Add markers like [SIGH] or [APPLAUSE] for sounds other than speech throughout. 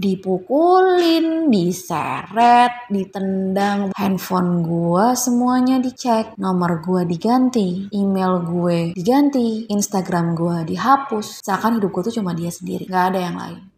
dipukulin, diseret, ditendang, handphone gue semuanya dicek, nomor gue diganti, email gue diganti, Instagram gue dihapus. Seakan hidup gue tuh cuma dia sendiri, gak ada yang lain.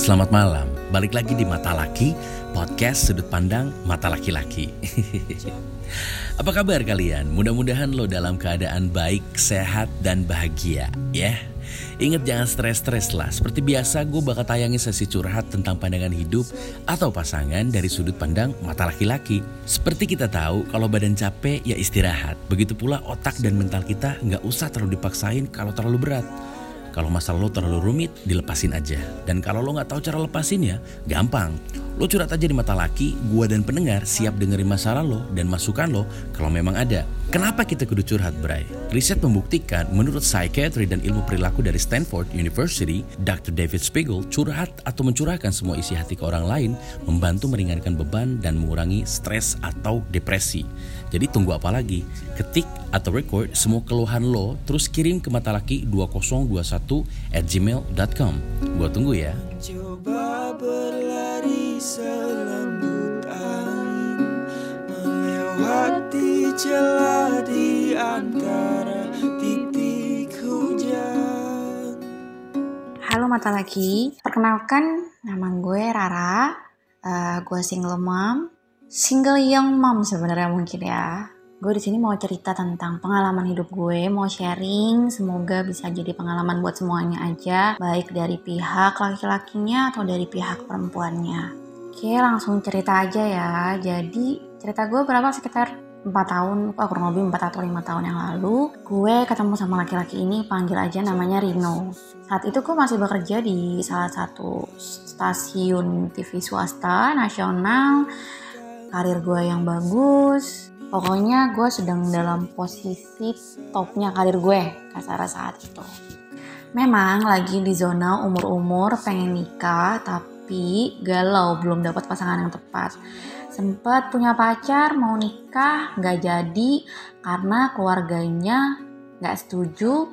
Selamat malam. Balik lagi di Mata Laki, podcast sudut pandang mata laki-laki. [LAUGHS] Apa kabar kalian? Mudah-mudahan lo dalam keadaan baik, sehat, dan bahagia, ya. Ingat jangan stres-stres lah. Seperti biasa gue bakal tayangin sesi curhat tentang pandangan hidup atau pasangan dari sudut pandang mata laki-laki. Seperti kita tahu, kalau badan capek ya istirahat. Begitu pula otak dan mental kita nggak usah terlalu dipaksain kalau terlalu berat. Kalau masalah lo terlalu rumit, dilepasin aja. Dan kalau lo nggak tahu cara lepasinnya, gampang. Lo curhat aja di mata laki, gua dan pendengar siap dengerin masalah lo dan masukan lo kalau memang ada. Kenapa kita kudu curhat, Bray? Riset membuktikan menurut psikiatri dan ilmu perilaku dari Stanford University, Dr. David Spiegel, curhat atau mencurahkan semua isi hati ke orang lain membantu meringankan beban dan mengurangi stres atau depresi. Jadi tunggu apa lagi? Ketik atau record semua keluhan lo, terus kirim ke matalaki 2021 at gmail.com. Gua tunggu ya. Coba berlari selembut Melewati celah di antara titik hujan Halo mata laki, perkenalkan nama gue Rara, Eh, gue single mom, single young mom sebenarnya mungkin ya. Gue di sini mau cerita tentang pengalaman hidup gue, mau sharing, semoga bisa jadi pengalaman buat semuanya aja, baik dari pihak laki-lakinya atau dari pihak perempuannya. Oke, langsung cerita aja ya. Jadi cerita gue berapa sekitar 4 tahun, oh, kurang lebih 4 atau 5 tahun yang lalu, gue ketemu sama laki-laki ini, panggil aja namanya Rino. Saat itu gue masih bekerja di salah satu stasiun TV swasta nasional, karir gue yang bagus. Pokoknya gue sedang dalam posisi topnya karir gue, kasar saat itu. Memang lagi di zona umur-umur pengen nikah, tapi galau belum dapat pasangan yang tepat. Sempet punya pacar mau nikah nggak jadi karena keluarganya nggak setuju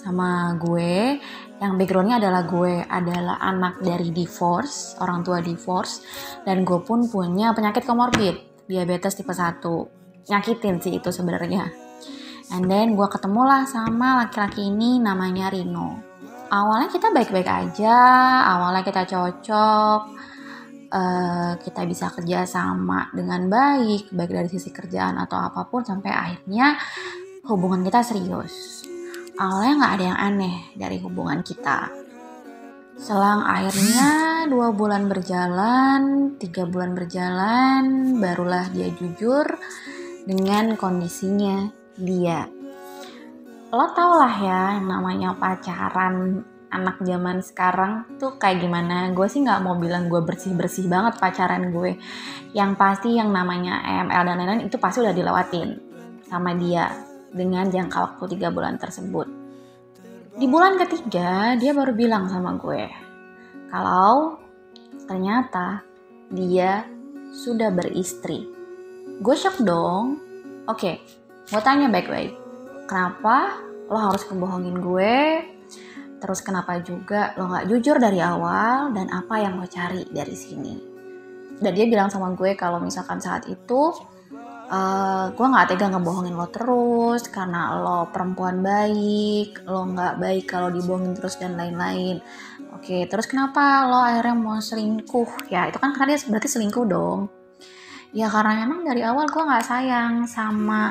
sama gue. Yang backgroundnya adalah gue adalah anak dari divorce, orang tua divorce, dan gue pun punya penyakit komorbid, diabetes tipe 1. Nyakitin sih itu sebenarnya. And then gue ketemulah sama laki-laki ini namanya Rino. Awalnya kita baik-baik aja, awalnya kita cocok, eh, kita bisa kerja sama dengan baik, baik dari sisi kerjaan atau apa pun sampai akhirnya hubungan kita serius. Awalnya nggak ada yang aneh dari hubungan kita. Selang akhirnya dua bulan berjalan, tiga bulan berjalan, barulah dia jujur dengan kondisinya dia. Lo tau lah ya yang namanya pacaran anak zaman sekarang tuh kayak gimana. Gue sih nggak mau bilang gue bersih-bersih banget pacaran gue. Yang pasti yang namanya EML dan lain-lain itu pasti udah dilewatin sama dia dengan jangka waktu tiga bulan tersebut. Di bulan ketiga dia baru bilang sama gue kalau ternyata dia sudah beristri. Gue shock dong. Oke, gue tanya baik-baik. Kenapa lo harus kebohongin gue? Terus kenapa juga lo gak jujur dari awal dan apa yang lo cari dari sini? Dan dia bilang sama gue kalau misalkan saat itu uh, gue nggak tega ngebohongin lo terus karena lo perempuan baik, lo nggak baik kalau dibohongin terus dan lain-lain. Oke, terus kenapa lo akhirnya mau selingkuh? Ya itu kan karena dia berarti selingkuh dong. Ya karena memang dari awal gue nggak sayang sama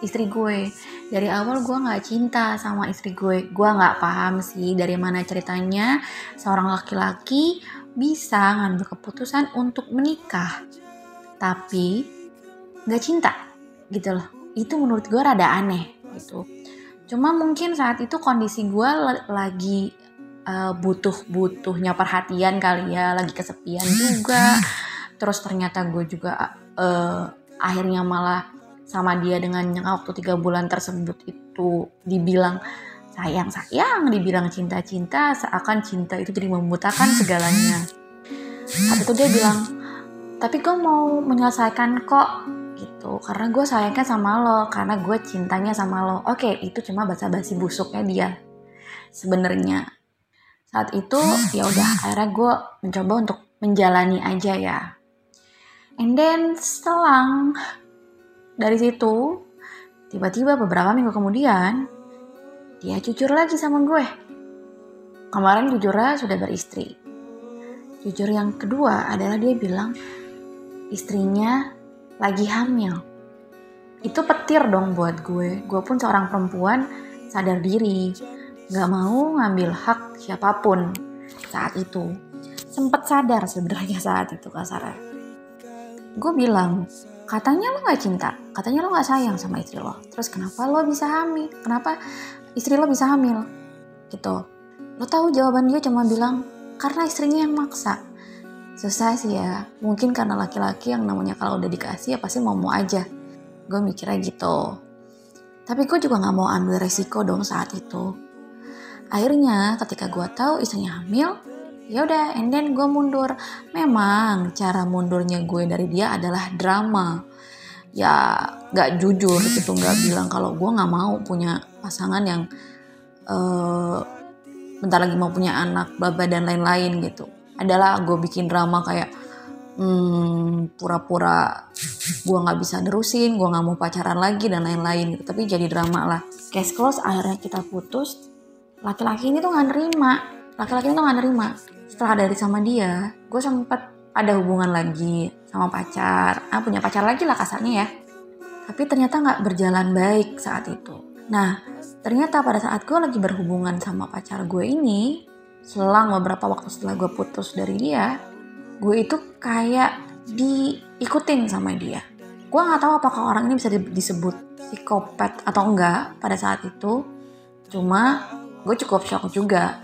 istri gue. Dari awal gue nggak cinta sama istri gue. Gue nggak paham sih dari mana ceritanya seorang laki-laki bisa ngambil keputusan untuk menikah. Tapi nggak cinta gitu loh itu menurut gue rada aneh gitu cuma mungkin saat itu kondisi gue lagi uh, butuh butuhnya perhatian kali ya lagi kesepian juga [LAUGHS] terus ternyata gue juga uh, akhirnya malah sama dia dengan yang waktu tiga bulan tersebut itu dibilang sayang sayang dibilang cinta cinta seakan cinta itu jadi membutakan segalanya. Saat itu dia bilang tapi gue mau menyelesaikan kok gitu. Karena gue sayangnya sama lo karena gue cintanya sama lo. Oke itu cuma basa-basi busuknya dia sebenarnya. Saat itu ya udah akhirnya gue mencoba untuk menjalani aja ya. And then selang dari situ tiba-tiba beberapa minggu kemudian dia jujur lagi sama gue. Kemarin jujurnya sudah beristri. Jujur yang kedua adalah dia bilang istrinya lagi hamil. Itu petir dong buat gue. Gue pun seorang perempuan sadar diri. Gak mau ngambil hak siapa pun saat itu. Sempet sadar sebenarnya saat itu kasarnya. Gue bilang katanya lo gak cinta. Katanya lo gak sayang sama istri lo. Terus kenapa lo bisa hamil? Kenapa istri lo bisa hamil? Gitu. Lo tahu jawaban dia cuma bilang karena istrinya yang maksa. Susah sih ya. Mungkin karena laki-laki yang namanya kalau udah dikasih ya pasti mau mau aja. Gue mikirnya gitu. Tapi gue juga nggak mau ambil resiko dong saat itu. Akhirnya ketika gue tahu istrinya hamil ya udah and then gue mundur memang cara mundurnya gue dari dia adalah drama ya nggak jujur gitu nggak bilang kalau gue nggak mau punya pasangan yang uh, bentar lagi mau punya anak bla dan lain-lain gitu adalah gue bikin drama kayak hmm, pura-pura gue nggak bisa nerusin, gue nggak mau pacaran lagi dan lain-lain gitu. Tapi jadi drama lah. Case close akhirnya kita putus. Laki-laki ini tuh nggak nerima. Laki-laki ini tuh nggak nerima. Setelah dari sama dia, gue sempet ada hubungan lagi sama pacar. Ah punya pacar lagi lah kasarnya ya. Tapi ternyata nggak berjalan baik saat itu. Nah, ternyata pada saat gue lagi berhubungan sama pacar gue ini, selang beberapa waktu setelah gue putus dari dia gue itu kayak diikutin sama dia gue nggak tahu apakah orang ini bisa disebut psikopat atau enggak pada saat itu cuma gue cukup shock juga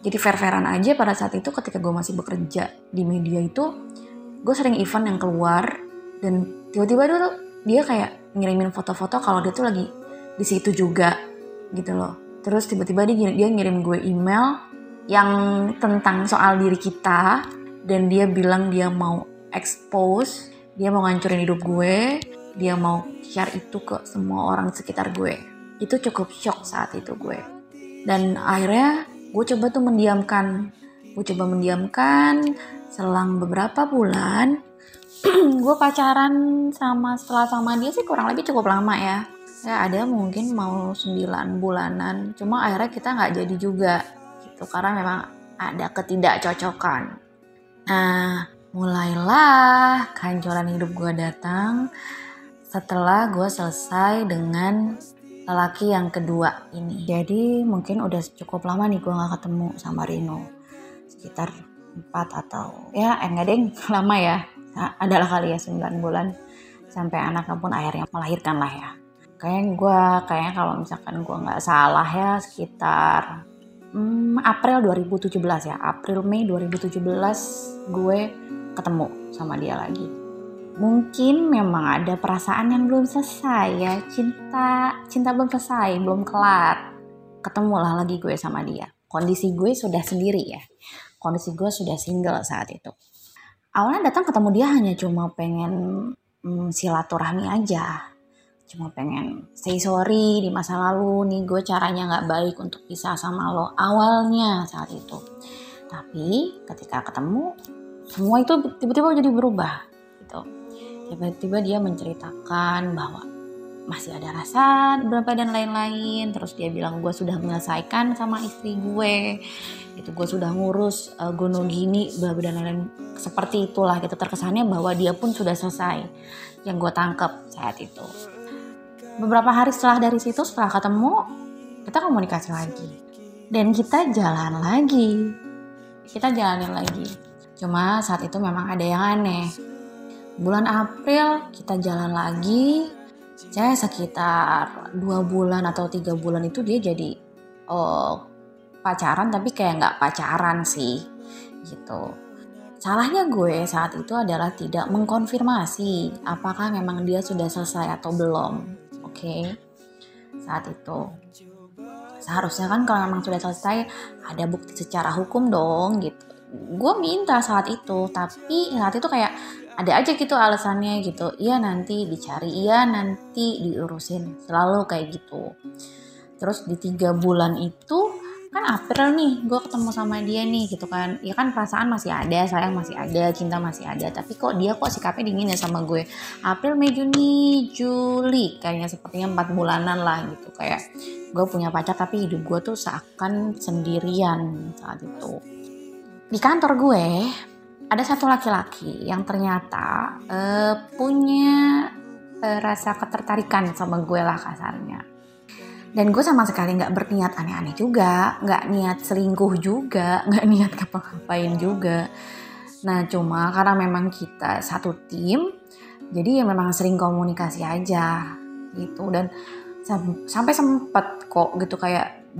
jadi fair-fairan aja pada saat itu ketika gue masih bekerja di media itu gue sering event yang keluar dan tiba-tiba dulu dia kayak ngirimin foto-foto kalau dia tuh lagi di situ juga gitu loh terus tiba-tiba dia, dia ngirim gue email yang tentang soal diri kita dan dia bilang dia mau expose, dia mau ngancurin hidup gue, dia mau share itu ke semua orang sekitar gue. Itu cukup shock saat itu gue. Dan akhirnya gue coba tuh mendiamkan, gue coba mendiamkan selang beberapa bulan. [CLEARS THROAT] Gue pacaran sama setelah sama dia sih kurang lebih cukup lama ya. Ya ada mungkin mau 9 bulanan. Cuma akhirnya kita nggak jadi juga gitu karena memang ada ketidakcocokan. Nah, mulailah kehancuran hidup gue datang setelah gue selesai dengan lelaki yang kedua ini. Jadi mungkin udah cukup lama nih gue gak ketemu sama Rino. Sekitar 4 atau ya enggak deh [LAUGHS] lama ya. Nah, adalah kali ya 9 bulan sampai anaknya pun akhirnya melahirkan lah ya. Kayaknya gue, kayaknya kalau misalkan gue nggak salah ya sekitar hmm, April 2017 ya April Mei 2017 gue ketemu sama dia lagi mungkin memang ada perasaan yang belum selesai ya. Cinta cinta belum selesai belum kelar. Ketemulah lagi gue sama dia. Kondisi gue sudah sendiri ya. Kondisi gue sudah single saat itu. Awalnya datang ketemu dia hanya cuma pengen hmm, silaturahmi aja. Cuma pengen say sorry di masa lalu. Nih gue caranya nggak baik untuk pisah sama lo awalnya saat itu. Tapi ketika ketemu semua itu tiba-tiba jadi berubah gitu tiba-tiba dia menceritakan bahwa masih ada rasa berapa dan lain-lain. Terus dia bilang gue sudah menyelesaikan sama istri gue. Itu gue sudah ngurus uh, gunung gini bla dan lain-lain. Seperti itulah gitu terkesannya bahwa dia pun sudah selesai yang gue tangkap saat itu. Beberapa hari setelah dari situ setelah ketemu kita komunikasi lagi. Dan kita jalan lagi. Kita jalanin lagi. Cuma saat itu memang ada yang aneh bulan April kita jalan lagi. Saya sekitar dua bulan atau tiga bulan itu dia jadi oh, pacaran tapi kayak nggak pacaran sih gitu. Salahnya gue saat itu adalah tidak mengkonfirmasi apakah memang dia sudah selesai atau belum oke? Okay? saat itu. Seharusnya kan kalau memang sudah selesai ada bukti secara hukum dong gitu. Gue minta saat itu tapi saat itu kayak ada aja gitu alasannya gitu. Iya nanti dicari. Iya nanti diurusin. Selalu kayak gitu. Terus di tiga bulan itu kan April nih gue ketemu sama dia nih gitu kan. Ya kan perasaan masih ada sayang masih ada cinta masih ada. Tapi kok dia kok sikapnya dingin ya sama gue? April Mei Juni Juli. Kayaknya sepertinya empat bulanan lah gitu. Kayak gue punya pacar tapi hidup gue tuh seakan sendirian saat itu. Di kantor gue ada satu laki-laki yang ternyata uh, punya uh, rasa ketertarikan sama gue lah kasarnya. Dan gue sama sekali nggak berniat aneh-aneh juga nggak niat selingkuh juga [LAUGHS] nggak niat ngapa-ngapain juga. Nah cuma karena memang kita satu tim jadi ya memang sering komunikasi aja gitu. Dan sam sampai sempet kok gitu kayak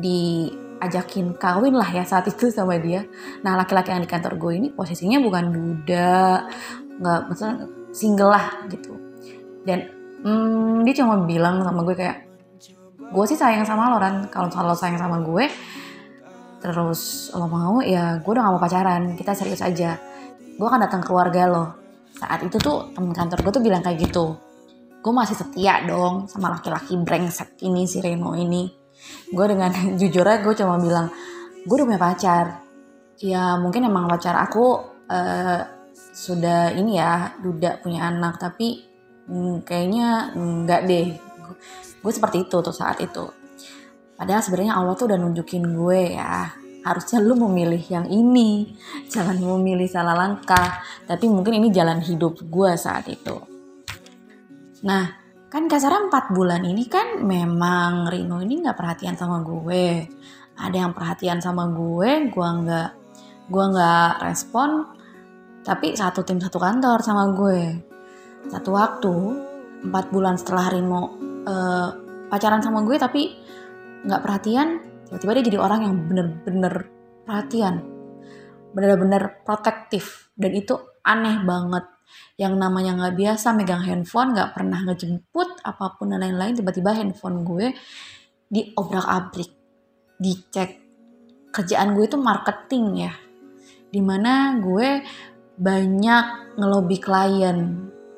diajakin kawin lah ya saat itu sama dia. Nah laki-laki yang di kantor gue ini posisinya bukan duda nggak maksudnya single lah gitu. Dan hmm, dia cuma bilang sama gue kayak gue sih sayang sama lo Ran. Kalau lo sayang sama gue terus lo mau ya gue udah gak mau pacaran. Kita serius aja. Gue akan datang ke keluarga lo. Saat itu tuh temen kantor gue tuh bilang kayak gitu. Gue masih setia dong sama laki-laki brengsek ini si Reno ini gue dengan [LAUGHS] jujur aja gue cuma bilang gue udah punya pacar. Ya mungkin emang pacar aku uh, sudah ini ya duda punya anak tapi hmm, kayaknya enggak deh. Gue seperti itu tuh saat itu. Padahal sebenarnya Allah tuh udah nunjukin gue ya harusnya lu memilih yang ini [LAUGHS] jangan memilih salah langkah. Tapi mungkin ini jalan hidup gue saat itu. Nah kan kasar 4 bulan ini kan memang Rino ini nggak perhatian sama gue. Ada yang perhatian sama gue gue nggak gue nggak respon. Tapi satu tim satu kantor sama gue. Satu waktu empat bulan setelah Rino uh, pacaran sama gue tapi nggak perhatian tiba-tiba dia jadi orang yang bener-bener perhatian. Bener-bener protektif. Dan itu aneh banget yang namanya nggak biasa megang handphone nggak pernah ngejemput apa pun dan lain-lain tiba-tiba handphone gue diobrak abrik dicek. Kerjaan gue itu marketing ya. Di mana gue banyak ngelobi klien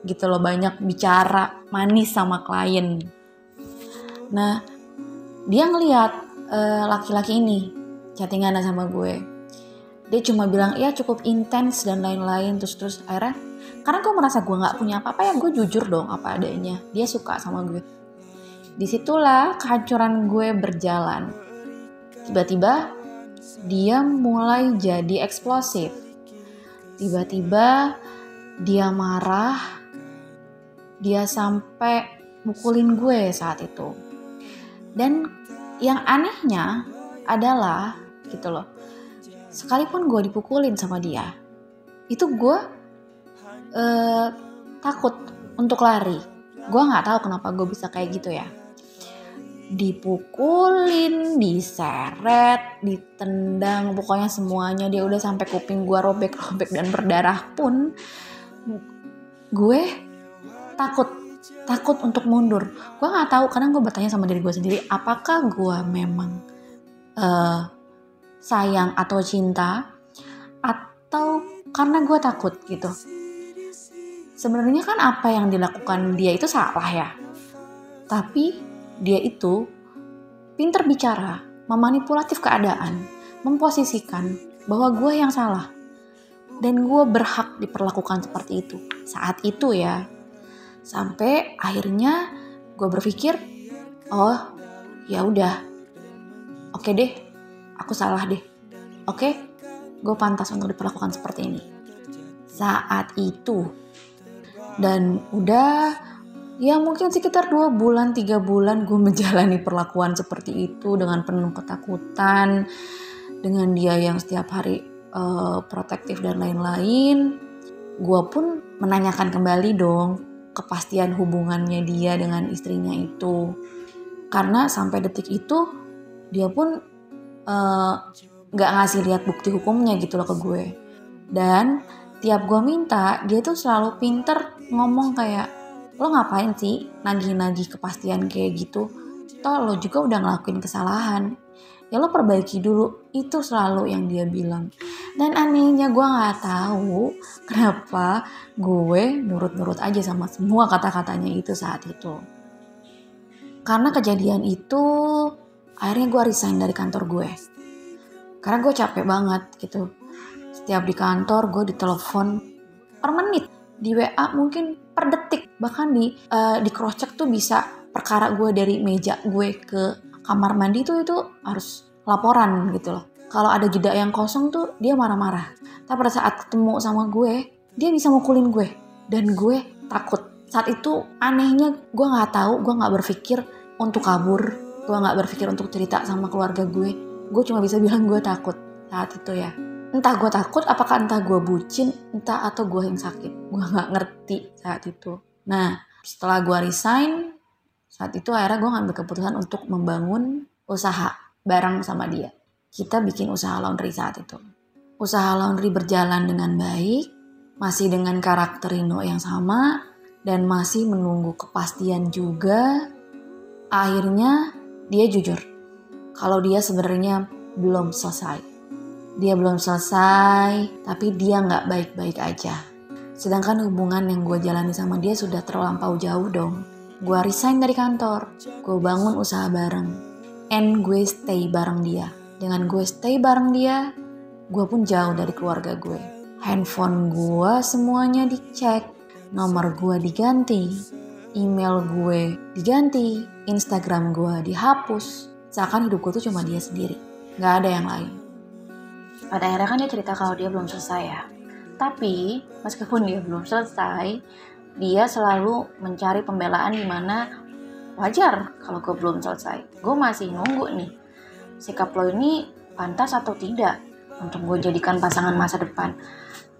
gitu loh banyak bicara manis sama klien. Nah dia ngeliat uh, laki-laki ini chattingan sama gue. Dia cuma bilang ya cukup intens dan lain-lain. Terus terus akhirnya karena gue merasa gue nggak punya apa-apa ya gue jujur dong apa adanya dia suka sama gue di situlah kehancuran gue berjalan tiba-tiba dia mulai jadi eksplosif tiba-tiba dia marah dia sampai mukulin gue saat itu. Dan yang anehnya adalah gitu loh. Sekalipun gue dipukulin sama dia, itu gue uh, takut untuk lari. Gue nggak tahu kenapa gue bisa kayak gitu ya. Dipukulin, diseret, ditendang, pokoknya semuanya dia udah sampai kuping gue robek-robek dan berdarah pun gue takut takut untuk mundur gue nggak tahu karena gue bertanya sama diri gue sendiri apakah gue memang uh, sayang atau cinta atau karena gue takut gitu sebenarnya kan apa yang dilakukan dia itu salah ya. Tapi dia itu pinter bicara memanipulatif keadaan memposisikan bahwa gue yang salah. Dan gue berhak diperlakukan seperti itu saat itu ya. Sampai akhirnya gue berpikir oh ya udah. Oke deh aku salah deh. Oke okay, gue pantas untuk diperlakukan seperti ini. Saat itu dan udah ya mungkin sekitar dua bulan tiga bulan gue [LAUGHS] menjalani perlakuan seperti itu dengan penuh ketakutan dengan dia yang setiap hari uh, protektif dan lain-lain. Gue pun menanyakan kembali dong kepastian hubungannya dia dengan istrinya itu. Karena sampai detik itu dia pun eh, nggak uh, ngasih lihat bukti hukumnya gitu loh ke gue. Dan setiap gue minta dia tuh selalu pinter ngomong kayak lo ngapain sih nagih-nagih kepastian kayak gitu? Toh lo juga udah ngelakuin kesalahan. Ya lo perbaiki dulu. Itu selalu yang dia bilang. Dan anehnya gue nggak tahu [LAUGHS] kenapa gue nurut-nurut aja sama semua kata-katanya itu saat itu. Karena kejadian itu akhirnya gue resign dari kantor gue. Karena gue capek banget gitu setiap di kantor gue ditelepon per menit di WA mungkin per detik. Bahkan di uh, di cross check tuh bisa perkara gue dari meja gue ke kamar mandi tuh itu harus laporan gitu loh. Kalau ada jeda yang kosong tuh dia marah-marah. Tapi pada saat ketemu sama gue dia bisa mukulin gue. Dan gue takut. Saat itu anehnya gue nggak tahu gue nggak berpikir untuk kabur. Gue nggak berpikir untuk cerita sama keluarga gue. Gue cuma bisa [LAUGHS] bilang gue takut saat itu ya entah gue takut apakah entah gue bucin entah atau gue yang sakit. Gue nggak ngerti saat itu. Nah setelah gue resign saat itu akhirnya gue ngambil keputusan untuk membangun usaha bareng sama dia. Kita bikin usaha laundry saat itu. Usaha laundry berjalan dengan baik masih dengan karakter Rino yang sama dan masih menunggu kepastian juga, akhirnya dia jujur. Kalau dia sebenarnya belum selesai. Dia belum selesai, tapi dia nggak baik-baik aja. Sedangkan hubungan yang gue jalani sama dia sudah terlampau jauh dong. Gue resign dari kantor, gue bangun usaha bareng, and gue stay bareng dia. Dengan gue stay bareng dia, gue pun jauh dari keluarga gue. Handphone gue semuanya dicek, nomor gue diganti, email gue diganti, Instagram gue dihapus. Seakan hidup gue tuh cuma dia sendiri, gak ada yang lain. Pada akhirnya kan dia cerita kalau dia belum selesai ya. Tapi meskipun dia belum selesai, dia selalu mencari pembelaan di mana wajar kalau gue belum selesai. Gue masih nunggu nih, sikap lo ini pantas atau tidak untuk gue jadikan pasangan masa depan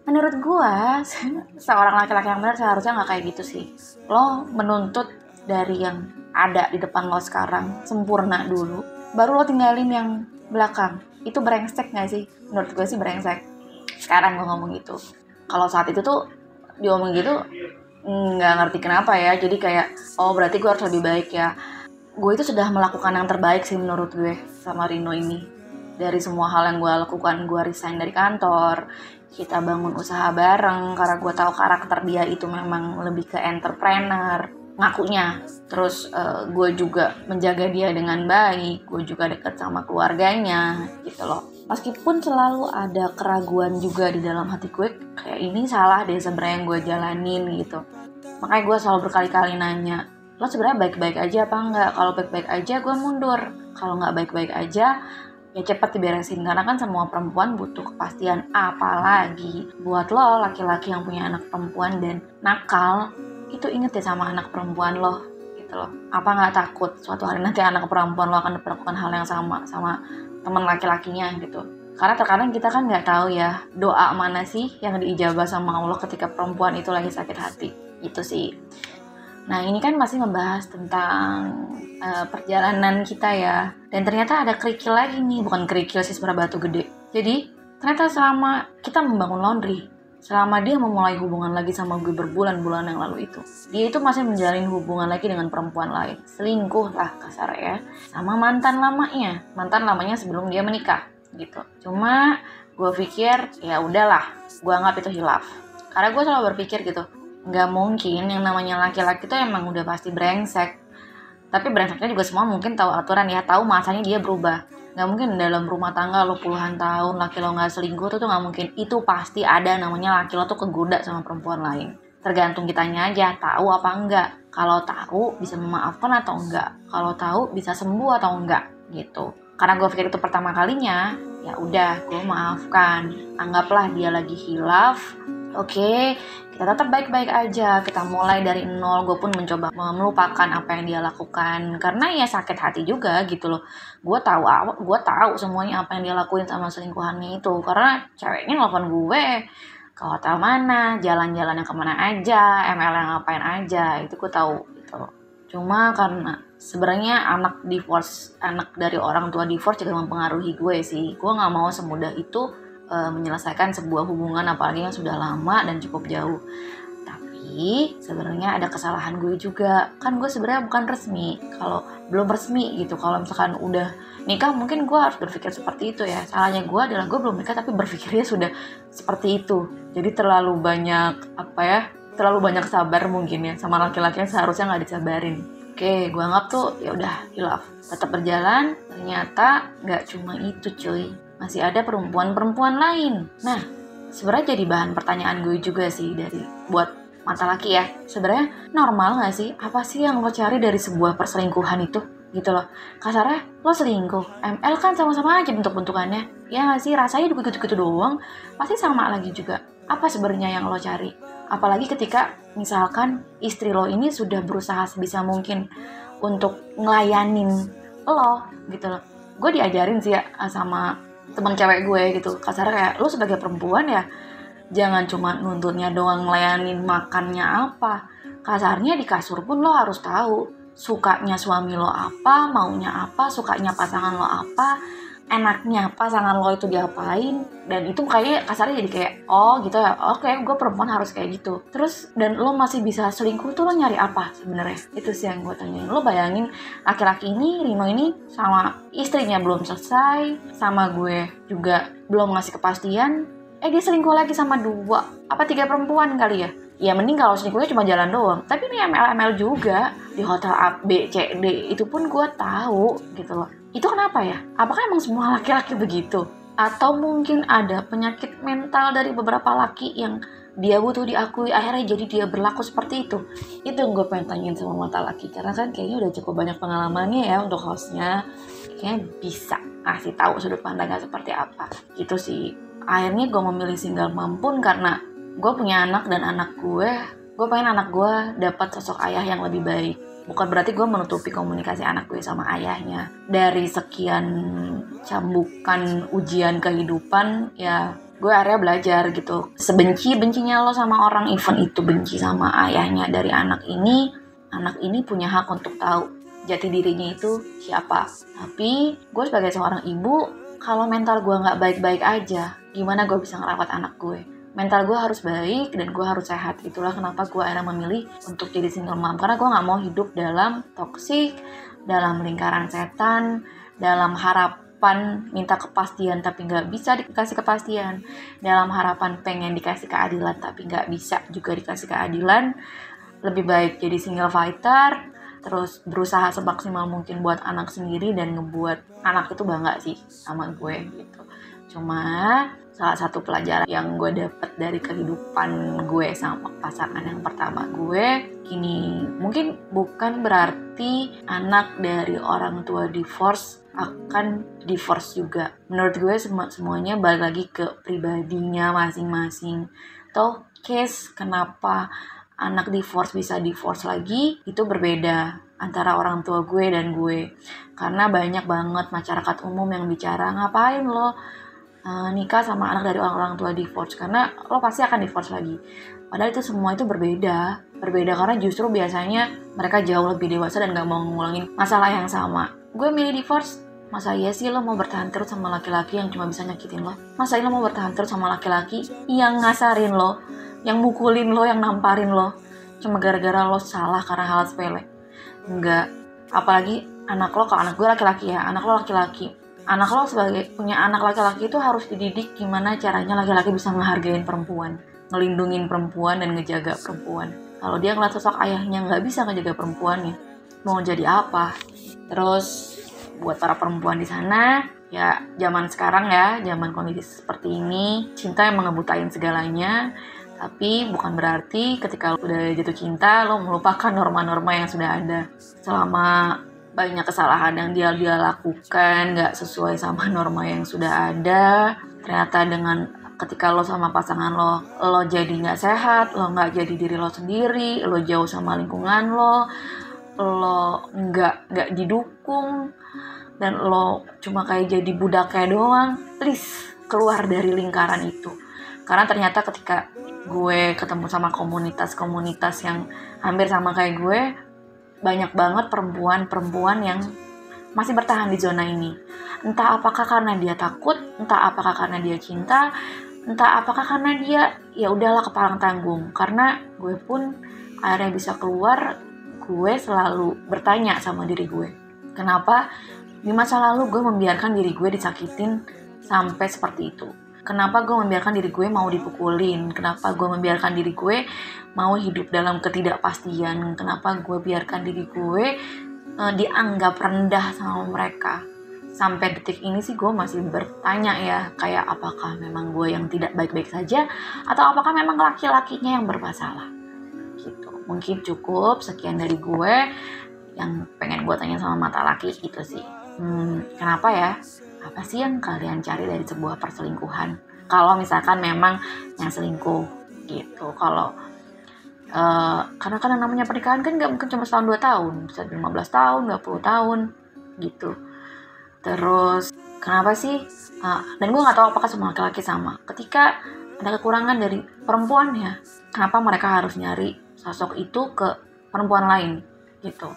menurut gue [LAUGHS] seorang laki-laki yang benar seharusnya nggak kayak gitu sih lo menuntut dari yang ada di depan lo sekarang sempurna dulu baru lo tinggalin yang belakang itu brengsek gak sih? Menurut gue sih brengsek. Sekarang gue ngomong gitu. Kalau saat itu tuh dia ngomong gitu nggak ngerti kenapa ya. Jadi kayak oh berarti gue harus lebih baik ya. Gue itu sudah melakukan yang terbaik sih menurut gue sama Rino ini. Dari semua hal yang gue lakukan gue resign dari kantor kita bangun usaha bareng karena gue tahu karakter dia itu memang lebih ke entrepreneur ngakunya. Terus uh, gue juga menjaga dia dengan baik gue juga deket sama keluarganya gitu loh. Meskipun selalu ada keraguan juga di dalam hati gue kayak ini salah deh sebenarnya yang gue jalanin gitu. Makanya gue selalu berkali-kali nanya lo sebenarnya baik-baik aja apa enggak? Kalau baik-baik aja gue mundur. Kalau nggak baik-baik aja ya cepat diberesin. Karena kan semua perempuan butuh kepastian apalagi buat lo laki-laki yang punya anak perempuan dan nakal itu inget ya sama anak perempuan lo gitu loh apa nggak takut suatu hari nanti anak perempuan lo akan melakukan hal yang sama sama teman laki-lakinya gitu karena terkadang kita kan nggak tahu ya doa mana sih yang diijabah sama Allah ketika perempuan itu lagi sakit hati itu sih Nah ini kan masih membahas tentang uh, perjalanan kita ya. Dan ternyata ada kerikil lagi nih, bukan kerikil sih sebenarnya batu gede. Jadi ternyata selama kita membangun laundry, selama dia memulai hubungan lagi sama gue berbulan-bulan yang lalu itu, dia itu masih menjalin hubungan lagi dengan perempuan lain. Selingkuh lah kasar ya, sama mantan lamanya, mantan lamanya sebelum dia menikah gitu. Cuma gue pikir ya udahlah, gue anggap itu hilaf. Karena gue selalu berpikir gitu, nggak mungkin yang namanya laki-laki tuh emang udah pasti brengsek tapi brengseknya juga semua mungkin tahu aturan ya tahu masanya dia berubah nggak mungkin dalam rumah tangga lo puluhan tahun laki lo nggak selingkuh tuh tuh nggak mungkin. Itu pasti ada namanya laki lo tuh kegoda sama perempuan lain. Tergantung kitanya aja tahu apa enggak. Kalau tahu bisa memaafkan atau enggak. Kalau tahu bisa sembuh atau enggak gitu. Karena gue pikir itu pertama kalinya ya udah gue maafkan. Anggaplah dia lagi hilaf Oke, kita tetap baik-baik aja. Kita mulai dari nol. Gue pun mencoba melupakan apa yang dia lakukan karena ya sakit hati juga gitu loh. Gue tahu, gue tahu semuanya apa yang dia lakuin sama selingkuhannya itu karena ceweknya nelfon gue ke hotel mana, jalan-jalan yang ke mana aja, ML yang ngapain aja, itu gue tahu gitu. Cuma karena sebenarnya anak divorce, anak dari orang tua divorce juga mempengaruhi gue sih. Gue nggak mau semudah itu uh, menyelesaikan sebuah hubungan apalagi yang sudah lama dan cukup jauh. Tapi sebenarnya ada kesalahan gue juga. Kan gue sebenarnya bukan resmi. Kalau belum resmi gitu. Kalau misalkan udah nikah mungkin gue harus berpikir seperti itu ya. Salahnya gue adalah gue belum nikah tapi berpikirnya sudah seperti itu. Jadi terlalu banyak apa ya terlalu banyak sabar mungkin ya sama laki-laki yang seharusnya nggak disabarin. Oke gue anggap tuh ya udah hilaf. Tetap berjalan ternyata nggak cuma itu cuy masih ada perempuan-perempuan lain. Nah sebenarnya jadi bahan pertanyaan gue juga sih dari buat mata laki ya. Sebenarnya normal gak sih? Apa sih yang lo cari dari sebuah perselingkuhan itu? Gitu loh. Kasarnya lo selingkuh. ML kan sama-sama aja bentuk-bentukannya. Ya gak sih? Rasanya juga gitu-gitu doang. Pasti sama lagi juga. Apa sebenarnya yang lo cari? Apalagi ketika misalkan istri lo ini sudah berusaha sebisa mungkin untuk ngelayanin lo gitu loh. Gue diajarin sih ya sama teman cewek gue gitu. Kasarnya kayak lo sebagai perempuan ya jangan cuma nuntutnya doang ngelayanin makannya apa. Kasarnya di kasur pun lo harus tahu sukanya suami lo apa maunya apa sukanya pasangan lo apa enaknya pasangan lo itu diapain dan itu kayak kasarnya jadi kayak oh gitu ya oke okay, gue perempuan harus kayak gitu. Terus dan lo masih bisa selingkuh tuh lo nyari apa sebenarnya? Itu sih yang gue tanyain. Lo bayangin laki-laki ini Rino ini sama istrinya belum selesai sama gue juga belum ngasih kepastian eh dia selingkuh lagi sama dua apa tiga perempuan kali ya? Ya mending kalau selingkuhnya cuma jalan doang. Tapi ini ML-ML juga di hotel A, B, C, D itu pun gue tahu gitu loh itu kenapa ya? Apakah emang semua laki-laki begitu? Atau mungkin ada penyakit mental dari beberapa laki yang dia butuh diakui akhirnya jadi dia berlaku seperti itu? Itu yang gue pengen tanyain sama mata laki. Karena kan kayaknya udah cukup banyak pengalamannya ya untuk hostnya. Kayaknya bisa kasih tahu sudut pandangnya seperti apa. Gitu sih. Akhirnya gue memilih single mom pun karena gue punya anak dan anak gue. Gue pengen anak gue dapat sosok ayah yang lebih baik bukan berarti gue menutupi komunikasi anak gue sama ayahnya. Dari sekian cambukan ujian kehidupan ya gue area belajar gitu. Sebenci bencinya lo sama orang even itu benci sama ayahnya dari anak ini anak ini punya hak untuk tahu jati dirinya itu siapa. Tapi gue sebagai seorang ibu kalau mental gue nggak baik-baik aja gimana gue bisa ngerawat anak gue mental gue harus baik dan gue harus sehat. Itulah kenapa gue akhirnya memilih untuk jadi single mom. Karena gue nggak mau hidup dalam toksik dalam lingkaran setan dalam harapan minta kepastian tapi nggak bisa dikasih kepastian dalam harapan pengen dikasih keadilan tapi nggak bisa juga dikasih keadilan. Lebih baik jadi single fighter terus berusaha semaksimal mungkin buat anak sendiri dan ngebuat anak itu bangga sih sama gue gitu. Cuma salah satu pelajaran yang gue dapet dari kehidupan gue sama pasangan yang pertama gue gini mungkin bukan berarti anak dari orang tua divorce akan divorce juga. Menurut gue semua semuanya balik lagi ke pribadinya masing-masing. Toh case kenapa anak divorce bisa divorce lagi itu berbeda antara orang tua gue dan gue. Karena banyak banget masyarakat umum yang bicara ngapain lo uh, nikah sama anak dari orang-orang tua divorce karena lo pasti akan divorce lagi. Padahal itu semua itu berbeda, berbeda karena justru biasanya mereka jauh lebih dewasa dan gak mau ngulangin masalah yang sama. Gue milih divorce, masa iya sih lo mau bertahan terus sama laki-laki yang cuma bisa nyakitin lo? Masa iya lo mau bertahan terus sama laki-laki yang ngasarin lo, yang mukulin lo, yang namparin lo, cuma gara-gara lo salah karena hal sepele? Enggak, apalagi anak lo, kalau anak gue laki-laki ya, anak lo laki-laki, anak lo sebagai punya anak laki-laki itu harus dididik gimana caranya laki-laki bisa ngehargain perempuan, ngelindungin perempuan dan ngejaga perempuan. Kalau dia ngeliat sosok ayahnya nggak bisa ngejaga perempuannya, mau jadi apa? Terus buat para perempuan di sana, ya zaman sekarang ya, zaman kondisi seperti ini, cinta yang mengebutain segalanya. Tapi bukan berarti ketika lo udah jatuh cinta, lo melupakan norma-norma yang sudah ada. Selama banyak kesalahan yang dia dia lakukan nggak sesuai sama norma yang sudah ada. Ternyata dengan ketika lo sama pasangan lo lo jadi nggak sehat lo nggak jadi diri lo sendiri lo jauh sama lingkungan lo lo nggak nggak didukung dan lo cuma kayak jadi budak kayak doang please keluar dari lingkaran itu. Karena ternyata ketika gue ketemu sama komunitas-komunitas yang hampir sama kayak gue banyak banget perempuan-perempuan yang masih bertahan di zona ini. Entah apakah karena dia takut, entah apakah karena dia cinta, entah apakah karena dia ya udahlah kepalang tanggung. Karena gue pun akhirnya bisa keluar, gue selalu bertanya sama diri gue. Kenapa di masa lalu gue membiarkan diri gue disakitin sampai seperti itu? Kenapa gue membiarkan diri gue mau dipukulin? Kenapa gue membiarkan diri gue mau hidup dalam ketidakpastian? Kenapa gue biarkan diri gue uh, dianggap rendah sama mereka? Sampai detik ini sih gue masih bertanya ya, kayak apakah memang gue yang tidak baik-baik saja atau apakah memang laki-lakinya yang bermasalah? Gitu. Mungkin cukup sekian dari gue yang pengen gue tanya sama mata laki gitu sih. Hmm, kenapa ya? Apa sih yang kalian cari dari sebuah perselingkuhan? Kalau misalkan memang yang selingkuh gitu. Kalau uh, karena kan namanya pernikahan kan nggak mungkin cuma setahun dua tahun. Bisa 15 tahun 20 tahun gitu. Terus kenapa sih? Uh, dan gue nggak tahu apakah semua laki-laki sama. Ketika ada kekurangan dari perempuan ya kenapa mereka harus nyari sosok itu ke perempuan lain gitu.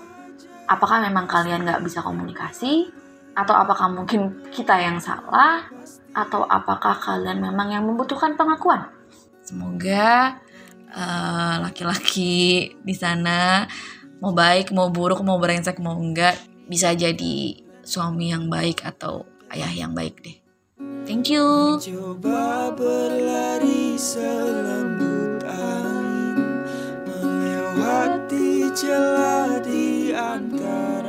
Apakah memang kalian nggak bisa komunikasi atau apakah mungkin kita yang salah? Atau apakah kalian memang yang membutuhkan pengakuan? Semoga uh, laki-laki di sana mau baik, mau buruk, mau brengsek, mau enggak bisa jadi suami yang baik atau ayah yang baik deh. Thank you. Coba berlari selembut angin melewati celah di antara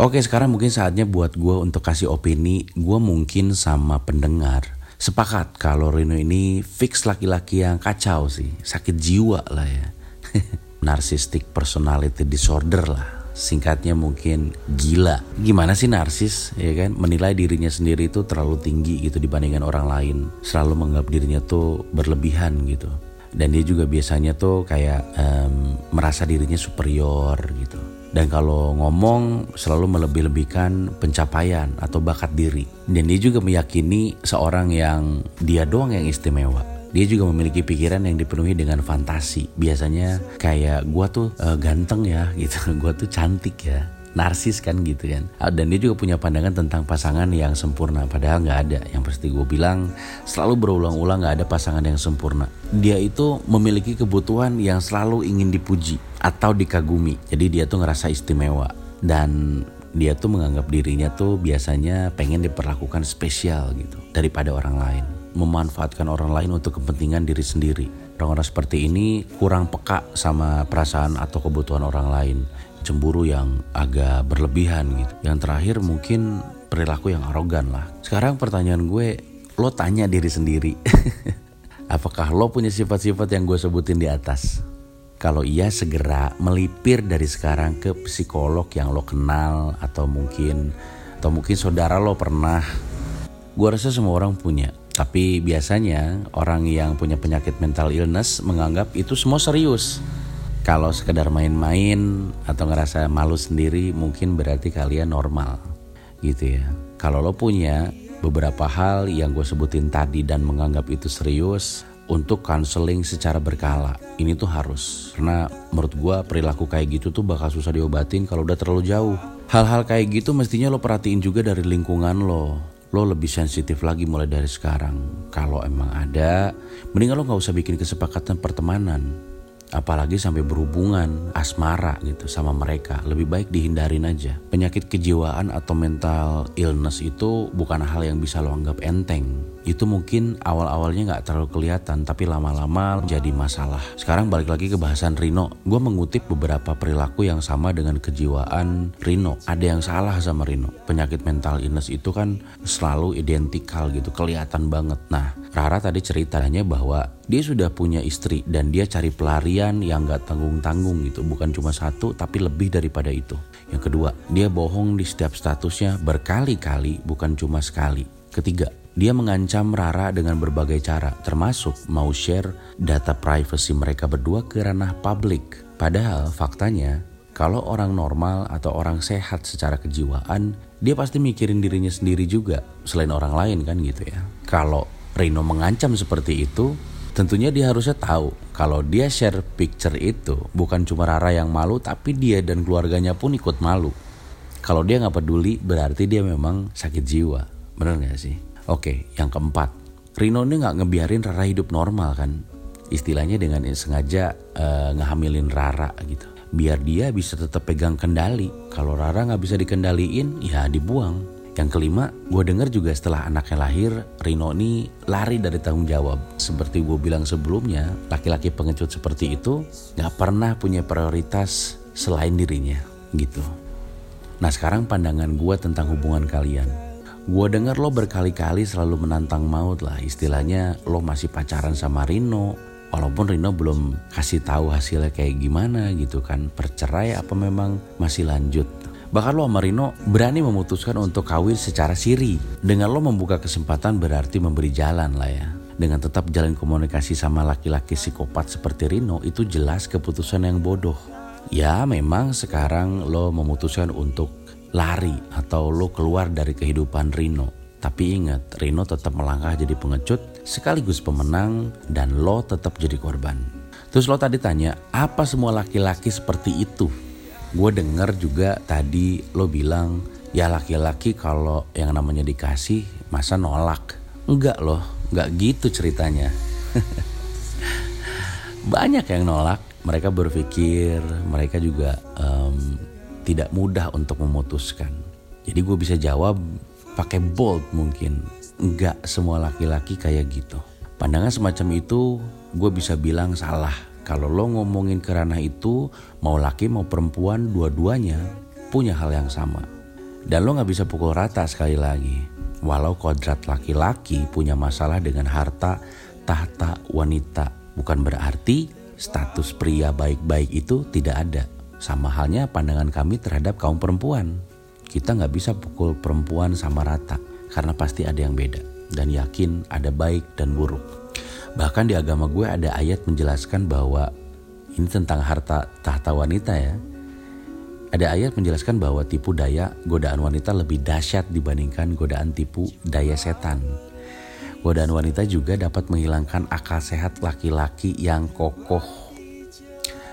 Oke sekarang mungkin saatnya buat gue untuk kasih opini. Gue mungkin sama pendengar. Sepakat kalau Rino ini fix laki-laki yang kacau sih. Sakit jiwa lah ya. [LAUGHS] Narcissistic personality disorder lah. Singkatnya mungkin gila. Gimana sih narsis ya kan? Menilai dirinya sendiri itu terlalu tinggi gitu dibandingkan orang lain. Selalu menganggap dirinya tuh berlebihan gitu. Dan dia juga biasanya tuh kayak um, merasa dirinya superior gitu dan kalau ngomong selalu melebih-lebihkan pencapaian atau bakat diri. Dan dia juga meyakini seorang yang dia doang yang istimewa. Dia juga memiliki pikiran yang dipenuhi dengan fantasi. Biasanya kayak gua tuh uh, ganteng ya [LAUGHS] gitu, gua tuh cantik ya narsis kan gitu kan. Ah, dan dia juga punya pandangan tentang pasangan yang sempurna. Padahal nggak ada. Yang pasti gue bilang selalu berulang-ulang nggak ada pasangan yang sempurna. Dia itu memiliki kebutuhan yang selalu ingin dipuji atau dikagumi. Jadi dia tuh ngerasa istimewa. Dan dia tuh menganggap dirinya tuh biasanya pengen diperlakukan spesial gitu daripada orang lain memanfaatkan orang lain untuk kepentingan diri sendiri orang-orang seperti ini kurang peka sama perasaan atau kebutuhan orang lain cemburu yang agak berlebihan gitu. Yang terakhir mungkin perilaku yang arogan lah. Sekarang pertanyaan gue, lo tanya diri sendiri. [LAUGHS] Apakah lo punya sifat-sifat yang gue sebutin di atas? Kalau iya segera melipir dari sekarang ke psikolog yang lo kenal atau mungkin atau mungkin saudara lo pernah. Gue rasa semua orang punya. Tapi biasanya orang yang punya penyakit mental illness menganggap itu semua serius kalau sekedar main-main atau ngerasa malu sendiri mungkin berarti kalian normal gitu ya. Kalau lo punya beberapa hal yang gue sebutin tadi dan menganggap itu serius untuk counseling secara berkala. Ini tuh harus. Karena menurut gue perilaku kayak gitu tuh bakal susah diobatin kalau udah terlalu jauh. Hal-hal kayak gitu mestinya lo perhatiin juga dari lingkungan lo. Lo lebih sensitif lagi mulai dari sekarang. Kalau emang ada, mendingan lo gak usah bikin kesepakatan pertemanan. Apalagi sampai berhubungan asmara gitu sama mereka. Lebih baik dihindarin aja. Penyakit kejiwaan atau mental illness itu bukan hal yang bisa lo anggap enteng itu mungkin awal-awalnya nggak terlalu kelihatan tapi lama-lama jadi masalah. Sekarang balik lagi ke bahasan Rino, gue mengutip beberapa perilaku yang sama dengan kejiwaan Rino. Ada yang salah sama Rino. Penyakit mental illness itu kan selalu identikal gitu, kelihatan banget. Nah, Rara tadi ceritanya bahwa dia sudah punya istri dan dia cari pelarian yang gak tanggung-tanggung gitu, bukan cuma satu tapi lebih daripada itu. Yang kedua, dia bohong di setiap statusnya berkali-kali, bukan cuma sekali. Ketiga, dia mengancam Rara dengan berbagai cara, termasuk mau share data privacy mereka berdua ke ranah publik. Padahal faktanya, kalau orang normal atau orang sehat secara kejiwaan, dia pasti mikirin dirinya sendiri juga, selain orang lain kan gitu ya. Kalau Rino mengancam seperti itu, Tentunya dia harusnya tahu kalau dia share picture itu bukan cuma Rara yang malu tapi dia dan keluarganya pun ikut malu. Kalau dia nggak peduli berarti dia memang sakit jiwa. Bener gak sih? Oke, yang keempat. Rino ini nggak ngebiarin Rara hidup normal kan. Istilahnya dengan sengaja uh, ngehamilin Rara gitu. Biar dia bisa tetap pegang kendali. Kalau Rara nggak bisa dikendaliin, ya dibuang. Yang kelima, gue denger juga setelah anaknya lahir, Rino ini lari dari tanggung jawab. Seperti gue bilang sebelumnya, laki-laki pengecut seperti itu gak pernah punya prioritas selain dirinya gitu. Nah sekarang pandangan gue tentang hubungan kalian. Gue denger lo berkali-kali selalu menantang maut lah. Istilahnya lo masih pacaran sama Rino. Walaupun Rino belum kasih tahu hasilnya kayak gimana gitu kan. Percerai apa memang masih lanjut. Bahkan lo sama Rino berani memutuskan untuk kawin secara siri. Dengan lo membuka kesempatan berarti memberi jalan lah ya. Dengan tetap jalan komunikasi sama laki-laki psikopat seperti Rino itu jelas keputusan yang bodoh. Ya memang sekarang lo memutuskan untuk lari atau lo keluar dari kehidupan Rino. Tapi ingat, Rino tetap melangkah jadi pengecut sekaligus pemenang dan lo tetap jadi korban. Terus lo tadi tanya, apa semua laki-laki seperti itu? gue denger juga tadi lo bilang ya laki-laki kalau yang namanya dikasih masa nolak enggak loh enggak gitu ceritanya [LAUGHS] banyak yang nolak mereka berpikir mereka juga um, tidak mudah untuk memutuskan jadi gue bisa jawab pakai bold mungkin enggak semua laki-laki kayak gitu pandangan semacam itu gue bisa bilang salah kalau lo ngomongin ke ranah itu, mau laki mau perempuan, dua-duanya punya hal yang sama. Dan lo gak bisa pukul rata sekali lagi. Walau kodrat laki-laki punya masalah dengan harta, tahta, wanita. Bukan berarti status pria baik-baik itu tidak ada. Sama halnya pandangan kami terhadap kaum perempuan. Kita gak bisa pukul perempuan sama rata. Karena pasti ada yang beda. Dan yakin ada baik dan buruk. Bahkan di agama gue ada ayat menjelaskan bahwa ini tentang harta tahta wanita ya. Ada ayat menjelaskan bahwa tipu daya godaan wanita lebih dahsyat dibandingkan godaan tipu daya setan. Godaan wanita juga dapat menghilangkan akal sehat laki-laki yang kokoh.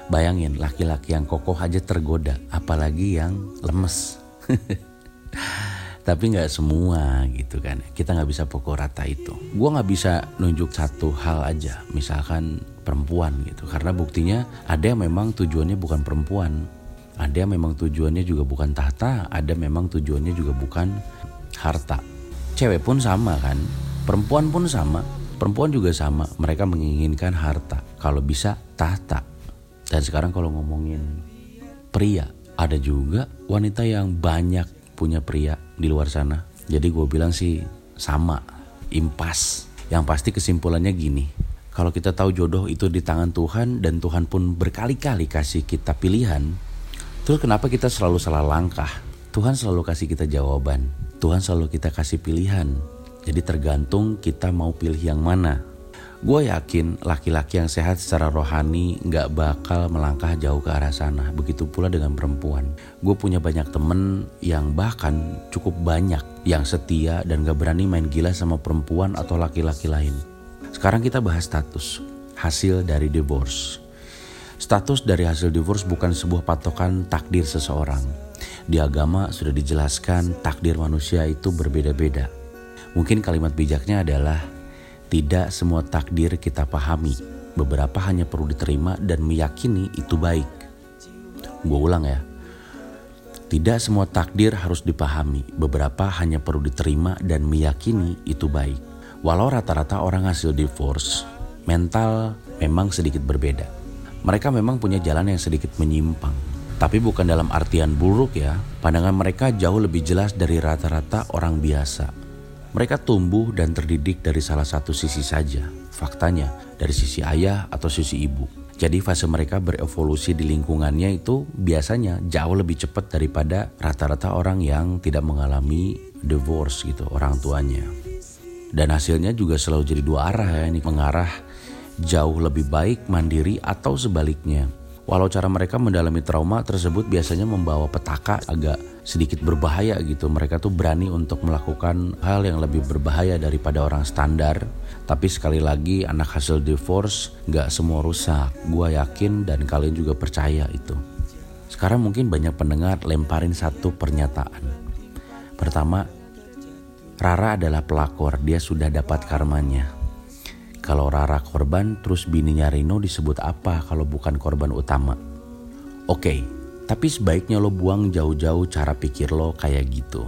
Bayangin laki-laki yang kokoh aja tergoda, apalagi yang lemes. [LAUGHS] tapi nggak semua gitu kan. Kita nggak bisa pukul rata itu. Gue nggak bisa nunjuk satu hal aja misalkan perempuan gitu. Karena buktinya ada yang memang tujuannya bukan perempuan. Ada yang memang tujuannya juga bukan tahta ada memang tujuannya juga bukan harta. Cewek pun sama kan perempuan pun sama perempuan juga sama. Mereka menginginkan harta. Kalau bisa tahta dan sekarang kalau ngomongin pria ada juga wanita yang banyak punya pria di luar sana. Jadi gue bilang sih sama, impas. Yang pasti kesimpulannya gini, kalau kita tahu jodoh itu di tangan Tuhan dan Tuhan pun berkali-kali kasih kita pilihan, terus kenapa kita selalu salah langkah? Tuhan selalu kasih kita jawaban, Tuhan selalu kita kasih pilihan. Jadi tergantung kita mau pilih yang mana. Gue yakin laki-laki yang sehat secara rohani nggak bakal melangkah jauh ke arah sana. Begitu pula dengan perempuan. Gue punya banyak temen yang bahkan cukup banyak yang setia dan gak berani main gila sama perempuan atau laki-laki lain. Sekarang kita bahas status hasil dari divorce. Status dari hasil divorce bukan sebuah patokan takdir seseorang. Di agama sudah dijelaskan takdir manusia itu berbeda-beda. Mungkin kalimat bijaknya adalah tidak semua takdir kita pahami. Beberapa hanya perlu diterima dan meyakini itu baik. Gue ulang ya. Tidak semua takdir harus dipahami. Beberapa hanya perlu diterima dan meyakini itu baik. Walau rata-rata orang hasil divorce, mental memang sedikit berbeda. Mereka memang punya jalan yang sedikit menyimpang. Tapi bukan dalam artian buruk ya. Pandangan mereka jauh lebih jelas dari rata-rata orang biasa mereka tumbuh dan terdidik dari salah satu sisi saja, faktanya dari sisi ayah atau sisi ibu. Jadi fase mereka berevolusi di lingkungannya itu biasanya jauh lebih cepat daripada rata-rata orang yang tidak mengalami divorce gitu orang tuanya. Dan hasilnya juga selalu jadi dua arah ya, ini mengarah jauh lebih baik mandiri atau sebaliknya. Walau cara mereka mendalami trauma tersebut biasanya membawa petaka agak sedikit berbahaya gitu. Mereka tuh berani untuk melakukan hal yang lebih berbahaya daripada orang standar. Tapi sekali lagi anak hasil divorce gak semua rusak. Gua yakin dan kalian juga percaya itu. Sekarang mungkin banyak pendengar lemparin satu pernyataan. Pertama, Rara adalah pelakor, dia sudah dapat karmanya. Kalau Rara korban, terus bininya Rino disebut apa kalau bukan korban utama? Oke, tapi sebaiknya lo buang jauh-jauh cara pikir lo kayak gitu.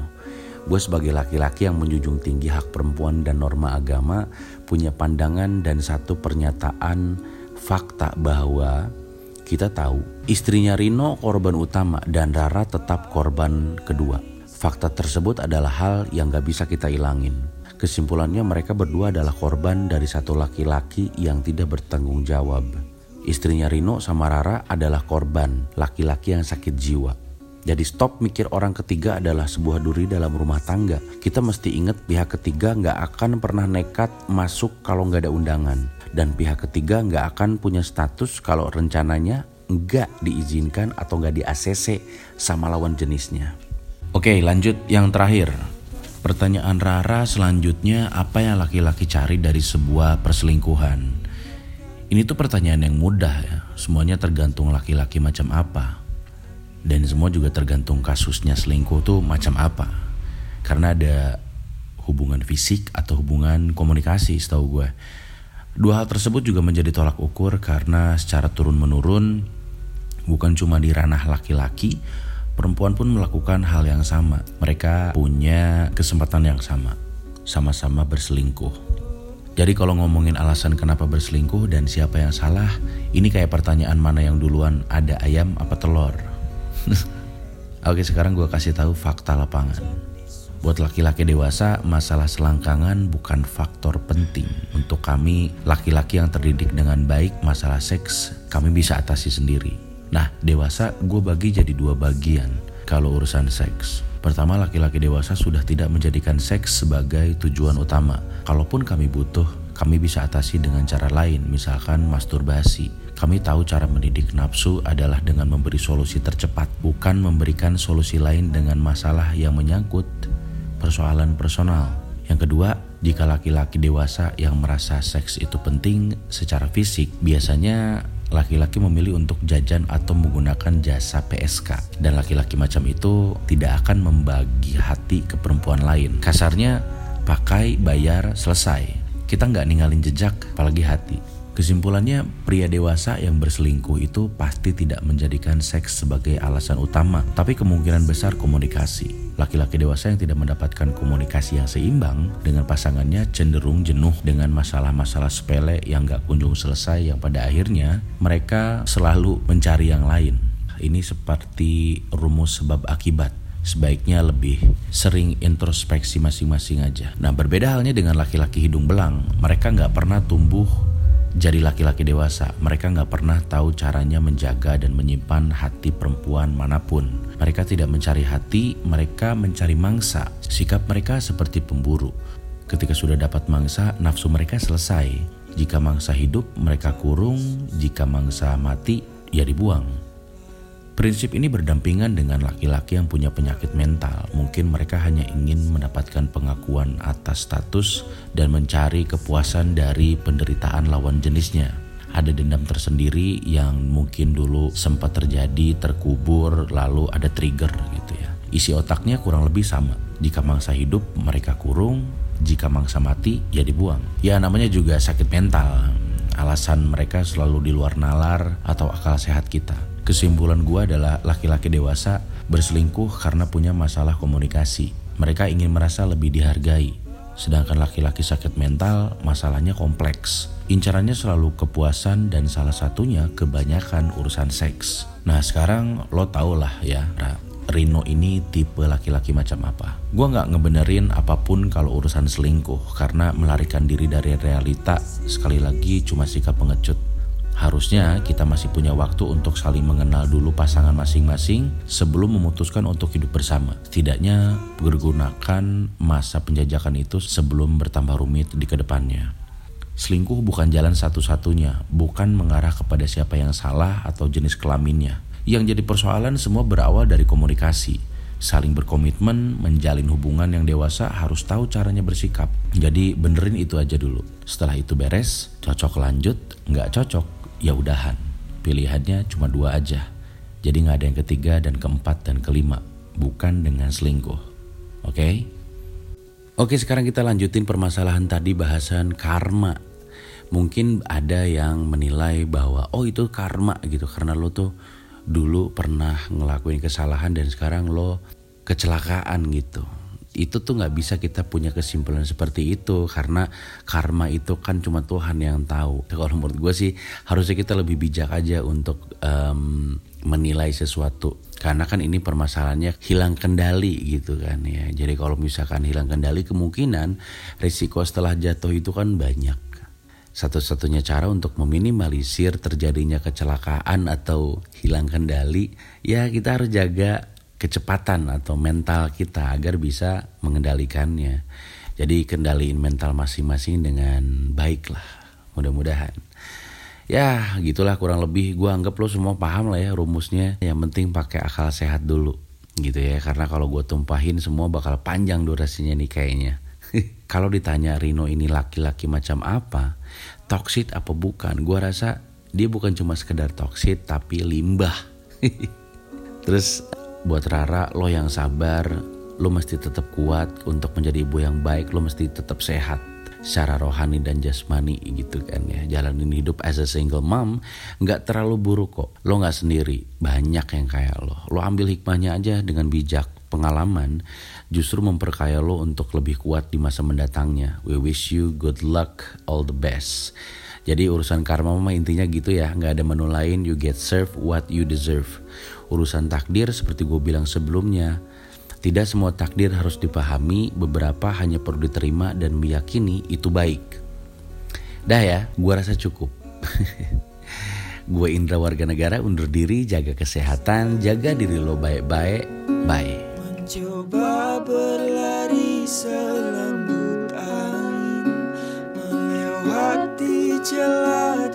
Gue sebagai laki-laki yang menjunjung tinggi hak perempuan dan norma agama punya pandangan dan satu pernyataan fakta bahwa kita tahu istrinya Rino korban utama dan Rara tetap korban kedua. Fakta tersebut adalah hal yang gak bisa kita ilangin. Kesimpulannya mereka berdua adalah korban dari satu laki-laki yang tidak bertanggung jawab. Istrinya Rino sama Rara adalah korban, laki-laki yang sakit jiwa. Jadi stop mikir orang ketiga adalah sebuah duri dalam rumah tangga. Kita mesti ingat pihak ketiga nggak akan pernah nekat masuk kalau nggak ada undangan. Dan pihak ketiga nggak akan punya status kalau rencananya nggak diizinkan atau nggak di ACC sama lawan jenisnya. Oke lanjut yang terakhir Pertanyaan Rara selanjutnya apa yang laki-laki cari dari sebuah perselingkuhan Ini tuh pertanyaan yang mudah ya. Semuanya tergantung laki-laki macam apa. Dan semua juga tergantung kasusnya selingkuh tuh macam apa. Karena ada hubungan fisik atau hubungan komunikasi setahu gue Dua hal tersebut juga menjadi tolak ukur karena secara turun-menurun bukan cuma di ranah laki-laki perempuan pun melakukan hal yang sama. Mereka punya kesempatan yang sama, sama-sama berselingkuh. Jadi kalau ngomongin alasan kenapa berselingkuh dan siapa yang salah, ini kayak pertanyaan mana yang duluan ada ayam apa telur. [LAUGHS] Oke sekarang gue kasih tahu fakta lapangan. Buat laki-laki dewasa, masalah selangkangan bukan faktor penting. Untuk kami, laki-laki yang terdidik dengan baik, masalah seks kami bisa atasi sendiri. Nah, dewasa gue bagi jadi dua bagian kalau urusan seks. Pertama, laki-laki dewasa sudah tidak menjadikan seks sebagai tujuan utama. Kalaupun kami butuh, kami bisa atasi dengan cara lain, misalkan masturbasi. Kami tahu cara mendidik nafsu adalah dengan memberi solusi tercepat, bukan memberikan solusi lain dengan masalah yang menyangkut persoalan personal. Yang kedua, jika laki-laki dewasa yang merasa seks itu penting secara fisik, biasanya laki-laki memilih untuk jajan atau menggunakan jasa PSK dan laki-laki macam itu tidak akan membagi hati ke perempuan lain. Kasarnya pakai bayar selesai. Kita nggak ninggalin jejak apalagi hati Kesimpulannya, pria dewasa yang berselingkuh itu pasti tidak menjadikan seks sebagai alasan utama, tapi kemungkinan besar komunikasi. Laki-laki dewasa yang tidak mendapatkan komunikasi yang seimbang dengan pasangannya cenderung jenuh dengan masalah-masalah sepele yang gak kunjung selesai yang pada akhirnya mereka selalu mencari yang lain. Ini seperti rumus sebab akibat sebaiknya lebih sering introspeksi masing-masing aja. Nah berbeda halnya dengan laki-laki hidung belang, mereka nggak pernah tumbuh jadi laki-laki dewasa, mereka nggak pernah tahu caranya menjaga dan menyimpan hati perempuan mana pun. Mereka tidak mencari hati, mereka mencari mangsa. Sikap mereka seperti pemburu. Ketika sudah dapat mangsa, nafsu mereka selesai. Jika mangsa hidup, mereka kurung. Jika mangsa mati, ya dibuang. Prinsip ini berdampingan dengan laki-laki yang punya penyakit mental. Mungkin mereka hanya ingin mendapatkan pengakuan atas status dan mencari kepuasan dari penderitaan lawan jenisnya. Ada dendam tersendiri yang mungkin dulu sempat terjadi, terkubur, lalu ada trigger gitu ya. Isi otaknya kurang lebih sama. Jika mangsa hidup, mereka kurung. Jika mangsa mati, ya dibuang. Ya namanya juga sakit mental. Alasan mereka selalu di luar nalar atau akal sehat kita Kesimpulan gue adalah laki-laki dewasa berselingkuh karena punya masalah komunikasi. Mereka ingin merasa lebih dihargai. Sedangkan laki-laki sakit mental, masalahnya kompleks. Incarannya selalu kepuasan dan salah satunya kebanyakan urusan seks. Nah sekarang lo tau lah ya, Rino ini tipe laki-laki macam apa. Gue nggak ngebenerin apa pun kalau urusan selingkuh karena melarikan diri dari realita sekali lagi cuma sikap pengecut Harusnya kita masih punya waktu untuk saling mengenal dulu pasangan masing-masing sebelum memutuskan untuk hidup bersama. Setidaknya pergunakan masa penjajakan itu sebelum bertambah rumit di ke depannya. Selingkuh bukan jalan satu-satunya, bukan mengarah kepada siapa yang salah atau jenis kelaminnya. Yang jadi persoalan semua berawal dari komunikasi. saling berkomitmen, menjalin hubungan yang dewasa harus tahu caranya bersikap. Jadi benerin itu aja dulu. Setelah itu beres, cocok lanjut, nggak cocok, ya udahan. Pilihannya cuma dua aja. Jadi nggak ada yang ketiga dan keempat dan kelima, bukan dengan selingkuh. Oke? Okay? Oke, sekarang kita lanjutin permasalahan tadi bahasan karma. Mungkin ada yang menilai bahwa oh itu karma gitu karena lo tuh dulu pernah ngelakuin kesalahan dan sekarang lo kecelakaan gitu. Itu tuh nggak bisa kita punya kesimpulan seperti itu karena karma itu kan cuma Tuhan yang tahu. [LAUGHS] Kalau menurut gue sih harusnya kita lebih bijak aja untuk um, menilai sesuatu. Karena kan ini permasalahannya hilang kendali gitu kan ya. Jadi kalau misalkan hilang kendali kemungkinan risiko setelah jatuh itu kan banyak. Satu-satunya cara untuk meminimalisir terjadinya kecelakaan atau hilang kendali ya kita harus jaga kecepatan atau mental kita agar bisa mengendalikannya. Jadi kendaliin mental masing-masing dengan baik lah mudah-mudahan. Ya gitulah kurang lebih. Gue anggap lo semua paham lah ya rumusnya. Yang penting pakai akal sehat dulu gitu ya. Karena kalau gue tumpahin semua bakal panjang durasinya nih kayaknya. [LAUGHS] Kalau ditanya Rino ini laki-laki macam apa? Toksit apa bukan? Gue rasa dia bukan cuma sekedar toksit tapi limbah. [LAUGHS] Terus buat Rara lo yang sabar. Lo mesti tetap kuat untuk menjadi ibu yang baik. Lo mesti tetap sehat secara rohani dan jasmani gitu kan ya. Jalanin hidup as a single mom nggak terlalu buruk kok. Lo nggak sendiri banyak yang kayak lo. Lo ambil hikmahnya aja dengan bijak pengalaman. Justru memperkaya lo untuk lebih kuat di masa mendatangnya. We wish you good luck all the best. Jadi urusan karma mama intinya gitu ya. Nggak ada menu lain. You get serve what you deserve urusan takdir seperti gue bilang sebelumnya tidak semua takdir harus dipahami, beberapa hanya perlu diterima dan meyakini itu baik. Dah ya, gua rasa cukup. [LAUGHS] gue Indra warga negara undur diri, jaga kesehatan, jaga diri lo baik-baik. Bye. Mencoba berlari selembut angin melewati celah